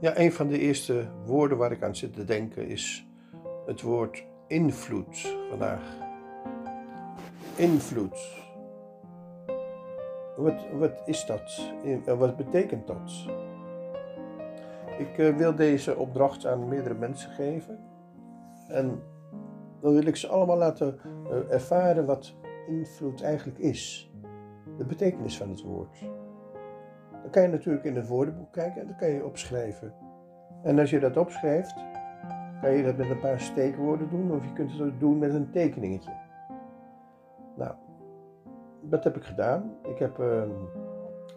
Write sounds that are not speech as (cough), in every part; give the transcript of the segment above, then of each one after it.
Ja, een van de eerste woorden waar ik aan zit te denken is het woord invloed vandaag. Invloed. Wat, wat is dat? En wat betekent dat? Ik eh, wil deze opdracht aan meerdere mensen geven. En dan wil ik ze allemaal laten eh, ervaren wat invloed eigenlijk is. De betekenis van het woord. Dan kan je natuurlijk in het woordenboek kijken en dan kan je opschrijven. En als je dat opschrijft, kan je dat met een paar steekwoorden doen of je kunt het ook doen met een tekeningetje. Nou, dat heb ik gedaan. Ik heb uh,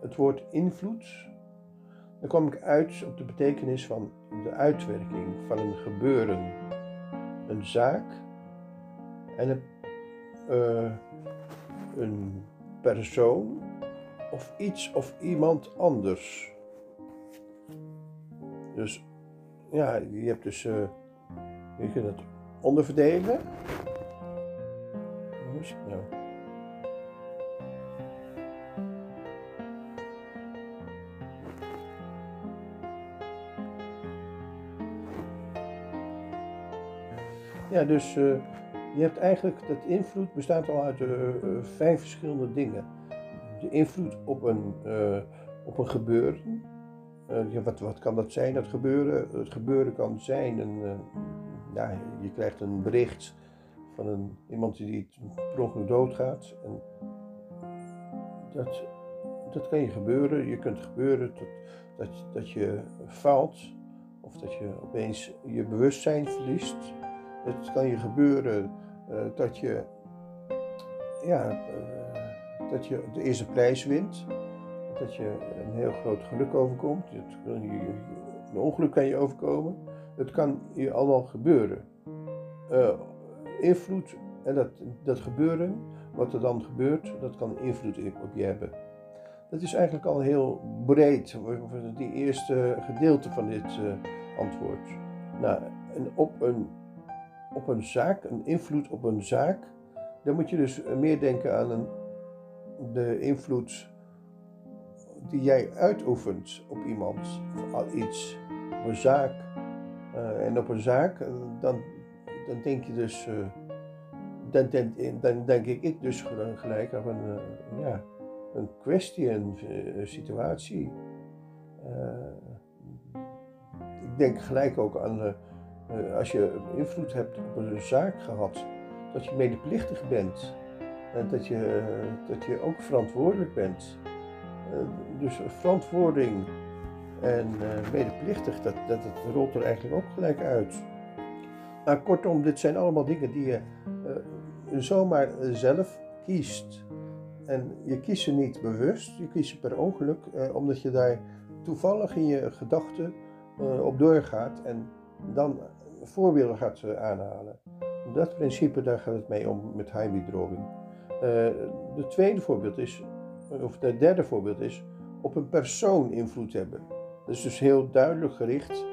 het woord invloed. Dan kom ik uit op de betekenis van de uitwerking van een gebeuren, een zaak en een, uh, een persoon of iets of iemand anders. Dus ja, je hebt dus, uh, je kunt het onderverdelen. Hoe is het nou? Ja, dus uh, je hebt eigenlijk, dat invloed bestaat al uit uh, vijf verschillende dingen de invloed op een, uh, op een gebeuren. Ja, wat, wat kan dat zijn, dat gebeuren? Het gebeuren kan zijn, een, ja, je krijgt een bericht van een, iemand die per ongeluk doodgaat. En dat, dat kan je gebeuren. Je kunt gebeuren dat, dat, dat je faalt of dat je opeens je bewustzijn verliest. Het kan je gebeuren dat je ja, dat je de eerste prijs wint. Dat je een heel groot geluk overkomt. Een ongeluk kan je overkomen. Het kan je allemaal gebeuren. Uh, invloed en dat, dat gebeuren, wat er dan gebeurt, dat kan invloed op je hebben. Dat is eigenlijk al heel breed, die eerste gedeelte van dit uh, antwoord. Nou, en op een, op een zaak, een invloed op een zaak, dan moet je dus meer denken aan een de invloed die jij uitoefent op iemand of iets, op een zaak. Uh, en op een zaak, uh, dan, dan denk je dus, dan, dan, dan, denk ik dus gelijk aan een, ja, een kwestie, een situatie. ik denk gelijk ook aan, als je invloed hebt op een zaak gehad, dat je medeplichtig bent dat je, dat je ook verantwoordelijk bent. Eh, dus verantwoording en uh, medeplichtig, dat, dat, dat rolt er eigenlijk ook gelijk uit. Nou, kortom, dit zijn allemaal dingen die je uh, zomaar zelf kiest. En je kiest ze niet bewust, je kiest ze per ongeluk, omdat je daar toevallig in je gedachten op doorgaat en dan voorbeelden gaat aanhalen. Dat principe, daar gaat het mee om met high Het uh, tweede voorbeeld is, of het derde voorbeeld is, op een persoon invloed hebben. Dat is dus heel duidelijk gericht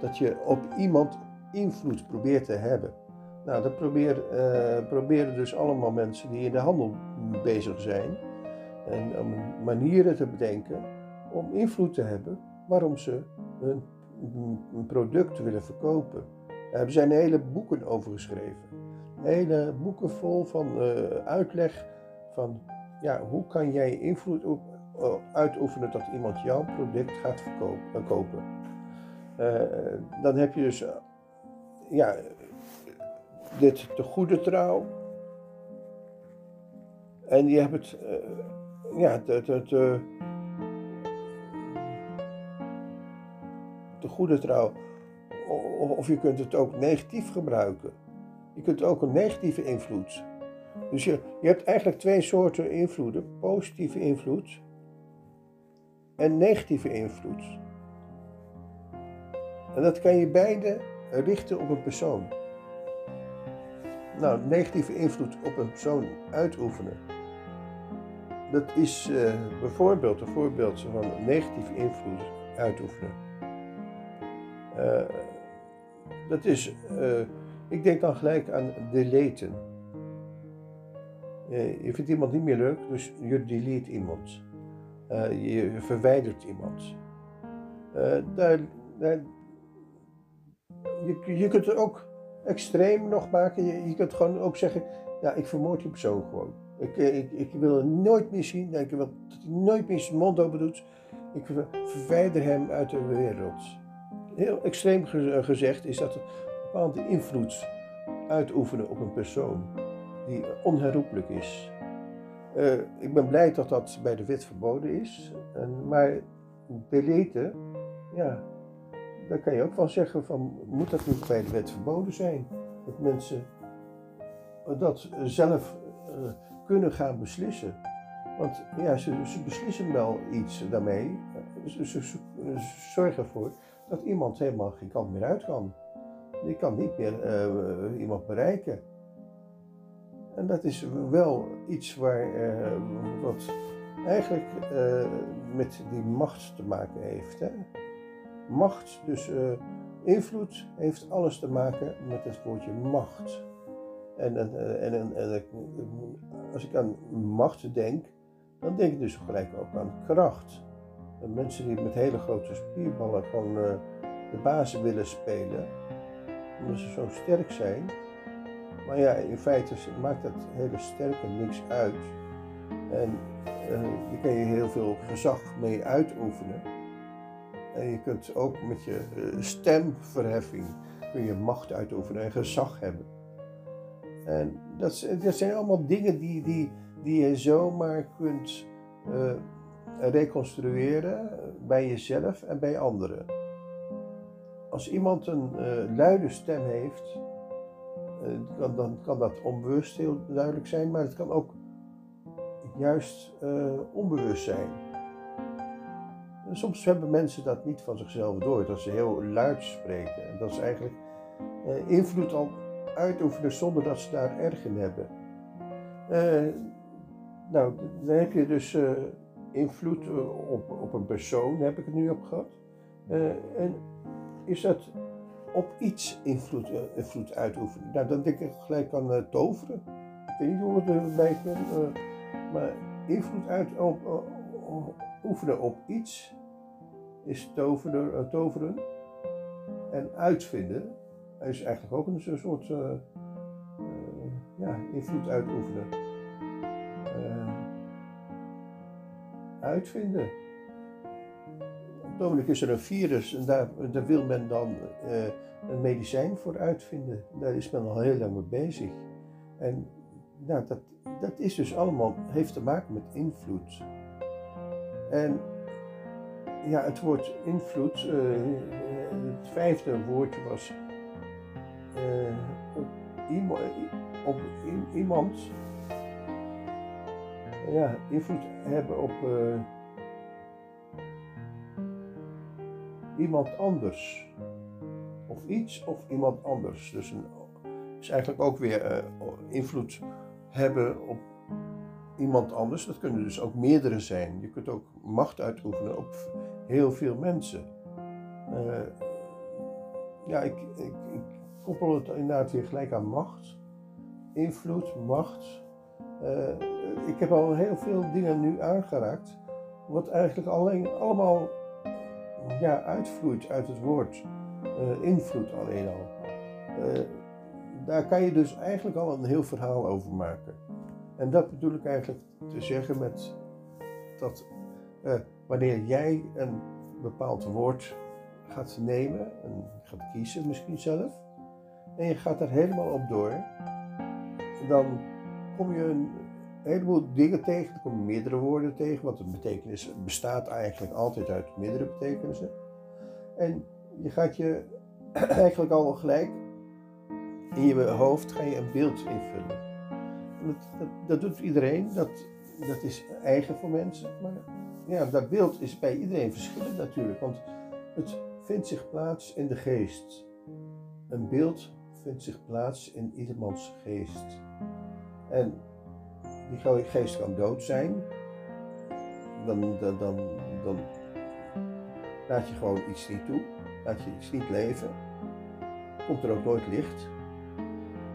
dat je op iemand invloed probeert te hebben. Nou, dat probeer, uh, proberen dus allemaal mensen die in de handel bezig zijn. En om manieren te bedenken om invloed te hebben waarom ze een product willen verkopen. Daar zijn hele boeken over geschreven hele boeken vol van uh, uitleg van ja, hoe kan jij invloed op, uitoefenen dat iemand jouw product gaat verkopen, kopen. Uh, dan heb je dus ja, dit de goede trouw. En je hebt het, ja, de, de, de goede trouw. Of je kunt het ook negatief gebruiken. Je kunt ook een negatieve invloed. Dus je, je hebt eigenlijk twee soorten invloeden: positieve invloed en negatieve invloed. En dat kan je beide richten op een persoon. Nou, negatieve invloed op een persoon uitoefenen. Dat is uh, bijvoorbeeld een voorbeeld van negatieve invloed uitoefenen. Uh, dat is uh, ik denk dan gelijk aan deleten. Eh, je vindt iemand niet meer leuk, dus je delete iemand. Uh, je verwijdert iemand. Uh, daar, je, je kunt het ook extreem nog maken. Je, je kunt gewoon ook zeggen, ja, ik vermoord die persoon gewoon. Ik, ik, ik wil hem nooit meer zien. Ik wil dat hij nooit meer zijn mond open doet. Ik verwijder hem uit de wereld. Heel extreem gezegd is dat bepaalde invloed uitoefenen op een persoon die onherroepelijk is. Uh, ik ben blij dat dat bij de wet verboden is. En, maar beleten, ja, daar kan je ook van zeggen van, moet dat niet bij de wet verboden zijn? Dat mensen dat zelf uh, kunnen gaan beslissen. Want ja, ze, beslissen wel iets daarmee. Ze, ze, ze, zorgen ervoor dat iemand helemaal geen kant meer uit kan. Je kan niet meer uh, iemand bereiken. En dat is wel iets waar, uh, wat eigenlijk uh, met die macht te maken heeft. Hè? Macht, dus invloed, heeft alles te maken met het woordje macht. En, en, en, als ik aan macht denk, dan denk ik dus gelijk ook aan kracht. En mensen die met hele grote spierballen gewoon de bazen willen spelen, omdat ze zo sterk zijn. Maar ja, in feite maakt dat hele sterke niks uit. En uh, je kan je heel veel gezag mee uitoefenen. En je kunt ook met je uh, stemverheffing kun je macht uitoefenen en gezag hebben. En dat, dat zijn allemaal dingen die, die, die je zomaar kunt uh, reconstrueren bij jezelf en bij anderen. Als iemand een luide stem heeft, uh, dan kan dat onbewust heel duidelijk zijn, maar het kan ook juist uh, onbewust zijn. En soms hebben mensen dat niet van zichzelf door, dat ze heel luid spreken. En dat ze eigenlijk uh, invloed al uitoefenen zonder dat ze daar erg in hebben. nou, dan heb je dus invloed op, op een persoon, heb ik het nu op gehad. en is dat op iets invloed, uh, invloed uitoefenen. Nou, dan denk ik gelijk aan uh, toveren. Ik weet niet hoe het erbij komt, uh, maar invloed uit op, oefenen op iets is toveren, toveren. En uitvinden is eigenlijk ook een soort ja, invloed uitoefenen. uitvinden het is er een virus en daar, wil men dan uh, een medicijn voor uitvinden. Daar is men al heel lang mee bezig. En nou, dat, dat is dus allemaal, heeft te maken met invloed. En ja, het woord invloed, uh, het vijfde woordje was uh, op, iemand, op iemand ja, invloed hebben op iemand anders. Of iets of iemand anders. Dus een, is eigenlijk ook weer uh, invloed hebben op iemand anders. Dat kunnen dus ook meerdere zijn. Je kunt ook macht uitoefenen op heel veel mensen. Uh, ja, ik, ik, ik, koppel het inderdaad weer gelijk aan macht. Invloed, macht. Uh, ik heb al heel veel dingen nu aangeraakt. Wat eigenlijk alleen allemaal ja, uitvloeit uit het woord uh, invloed alleen al. Uh, daar kan je dus eigenlijk al een heel verhaal over maken. En dat bedoel ik eigenlijk te zeggen met dat uh, wanneer jij een bepaald woord gaat nemen en gaat kiezen misschien zelf, en je gaat er helemaal op door, dan kom je een een heleboel dingen tegen. Er komen meerdere woorden tegen, want een betekenis bestaat eigenlijk altijd uit meerdere betekenissen. En je gaat je (clears throat) eigenlijk al gelijk in je hoofd ga je een beeld invullen. Dat, dat, doet iedereen, dat, dat is eigen voor mensen. Maar ja, dat beeld is bij iedereen verschillend natuurlijk, want het vindt zich plaats in de geest. Een beeld vindt zich plaats in iedermans geest. En die geest kan dood zijn, dan, dan, dan, laat je gewoon iets niet toe, laat je iets niet leven. Komt er ook nooit licht,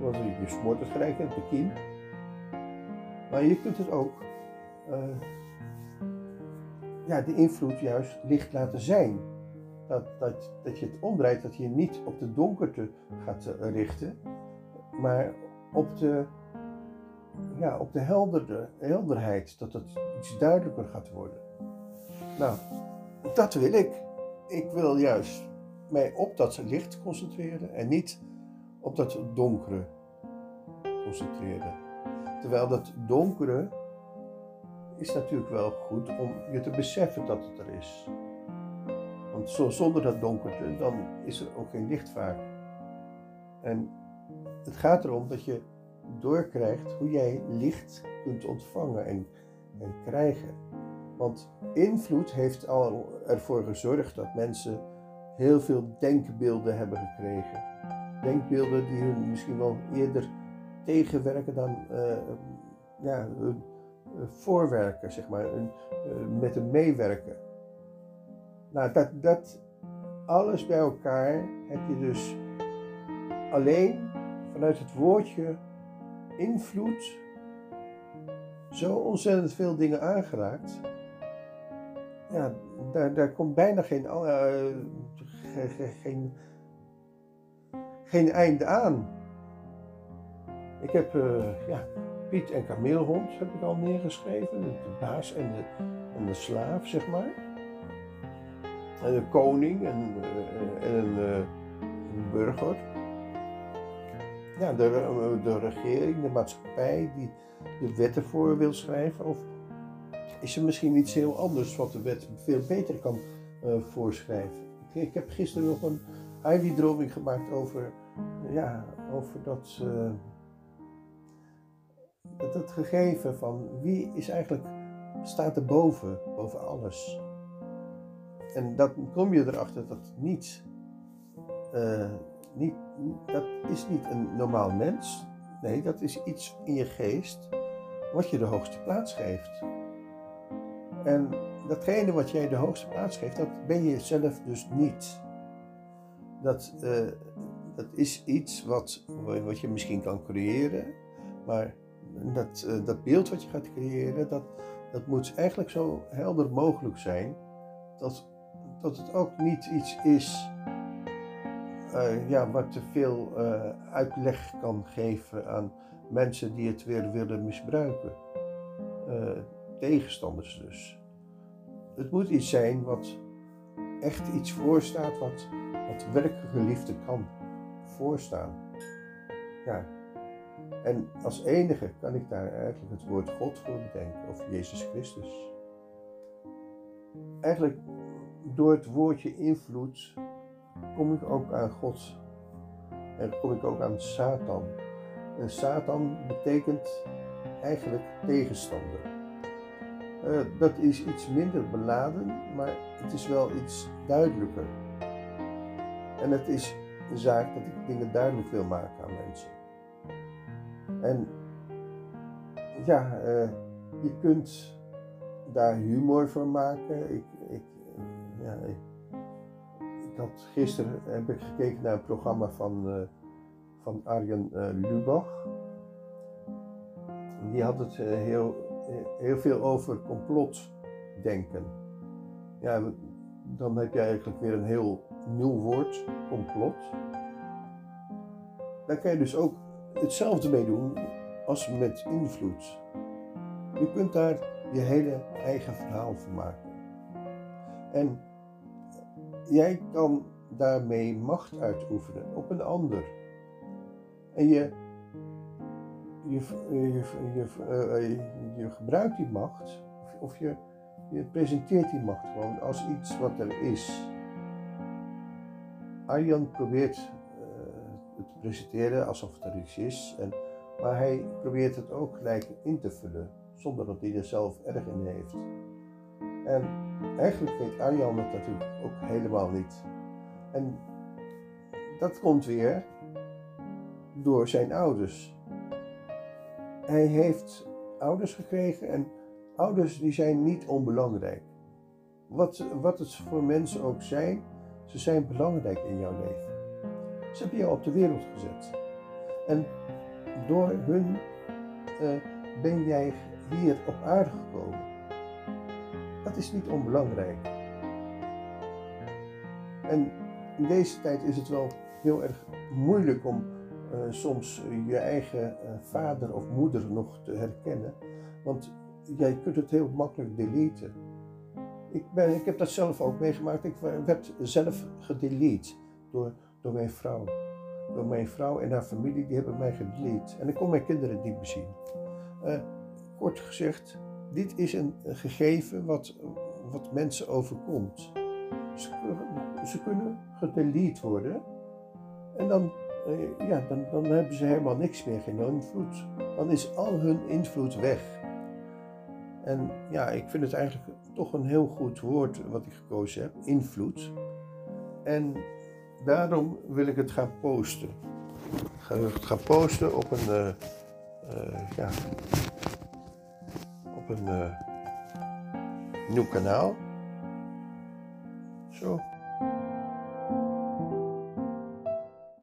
want je smoort het gelijk in de kiem. Maar je kunt het ook, uh, ja, de invloed juist licht laten zijn. dat, dat, dat je het omdraait, dat je niet op de donkerte gaat eh, richten, maar op de, ja, op de helderheid, dat het iets duidelijker gaat worden. Nou, dat wil ik. Ik wil juist mij op dat licht concentreren en niet op dat donkere concentreren. Terwijl dat donkere is natuurlijk wel goed om je te beseffen dat het er is. Want zonder dat donkerte, dan is er ook geen licht vaak. En het gaat erom dat je doorkrijgt hoe jij licht kunt ontvangen en, en krijgen. Want invloed heeft al ervoor gezorgd dat mensen heel veel denkbeelden hebben gekregen. Denkbeelden die hun misschien wel eerder tegenwerken dan uh, ja, uh, voorwerken, zeg maar, uh, met een meewerken. Nou, dat, dat alles bij elkaar heb je dus alleen vanuit het woordje invloed zo ontzettend veel dingen aangeraakt. Ja, daar, daar komt bijna geen, uh, geen, geen einde aan. Ik heb uh, ja, Piet en Kameelhond heb ik al neergeschreven. De, baas en de, en de slaaf, zeg maar. En de koning en, uh, en een, burger. Ja, de, de regering, de maatschappij die de wetten voor wil schrijven. Of is er misschien iets heel anders wat de wet veel beter kan uh, voorschrijven? Ik, ik, heb gisteren nog een Ivy-drawing gemaakt over, ja, over dat, dat, gegeven van wie is eigenlijk, staat er boven, boven alles. En dan kom je erachter dat niet, dat is niet een normaal mens. Nee, dat is iets in je geest wat je de hoogste plaats geeft. En datgene wat jij de hoogste plaats geeft, dat ben je zelf dus niet. Dat, uh, dat is iets wat, wat je misschien kan creëren, maar dat, uh, dat beeld wat je gaat creëren, dat, dat moet eigenlijk zo helder mogelijk zijn dat, dat het ook niet iets is uh, ja, wat te veel uitleg kan geven aan mensen die het weer willen misbruiken. tegenstanders dus het moet iets zijn wat echt iets voorstaat wat, wat werkelijke liefde kan voorstaan. Ja. En als enige kan ik daar eigenlijk het woord God voor bedenken, of Jezus Christus. Eigenlijk door het woordje invloed kom ik ook aan God. En kom ik ook aan Satan. En Satan betekent eigenlijk tegenstander. Uh, dat is iets minder beladen, maar het is wel iets duidelijker. En het is een zaak dat ik dingen duidelijk wil maken aan mensen. En ja, uh, je kunt daar humor van maken. Ik, ik, ja, ik, gisteren heb ik gekeken naar een programma van, uh, van Arjen Lubach. Die had het heel heel veel over complotdenken. Ja, dan heb je eigenlijk weer een heel nieuw woord, complot. Daar kan je dus ook hetzelfde mee doen als met invloed. Je kunt daar je hele eigen verhaal van maken. En jij kan daarmee macht uitoefenen op een ander. En je je, je, je, je, gebruikt die macht, of, je, je presenteert die macht gewoon als iets wat er is. Arjan probeert uh, het te presenteren alsof het er iets is, en, maar hij probeert het ook gelijk in te vullen, zonder dat hij er zelf erg in heeft. En eigenlijk weet Arjan het natuurlijk ook helemaal niet. En dat komt weer door zijn ouders hij heeft ouders gekregen en ouders die zijn niet onbelangrijk. Wat, wat het voor mensen ook zijn, ze zijn belangrijk in jouw leven. Ze hebben jou op de wereld gezet. En door hun uh, ben jij hier op aarde gekomen. Dat is niet onbelangrijk. En in deze tijd is het wel heel erg moeilijk om uh, soms je eigen uh, vader of moeder nog te herkennen. Want jij kunt het heel makkelijk deleten. Ik, ben, ik heb dat zelf ook meegemaakt. Ik werd zelf gedelete door, door mijn vrouw. Door mijn vrouw en haar familie, die hebben mij gedelete. En ik kon mijn kinderen niet meer zien. Kort gezegd, dit is een gegeven wat, wat mensen overkomt. Ze, ze kunnen gedelete worden. En dan, uh, ja, dan, dan hebben ze helemaal niks meer, geen invloed. Dan is al hun invloed weg. En ja, ik vind het eigenlijk toch een heel goed woord wat ik gekozen heb, invloed. En daarom wil ik het gaan posten. Ik ga het gaan posten op een, uh, uh, ja, een uh, nieuw kanaal. Zo.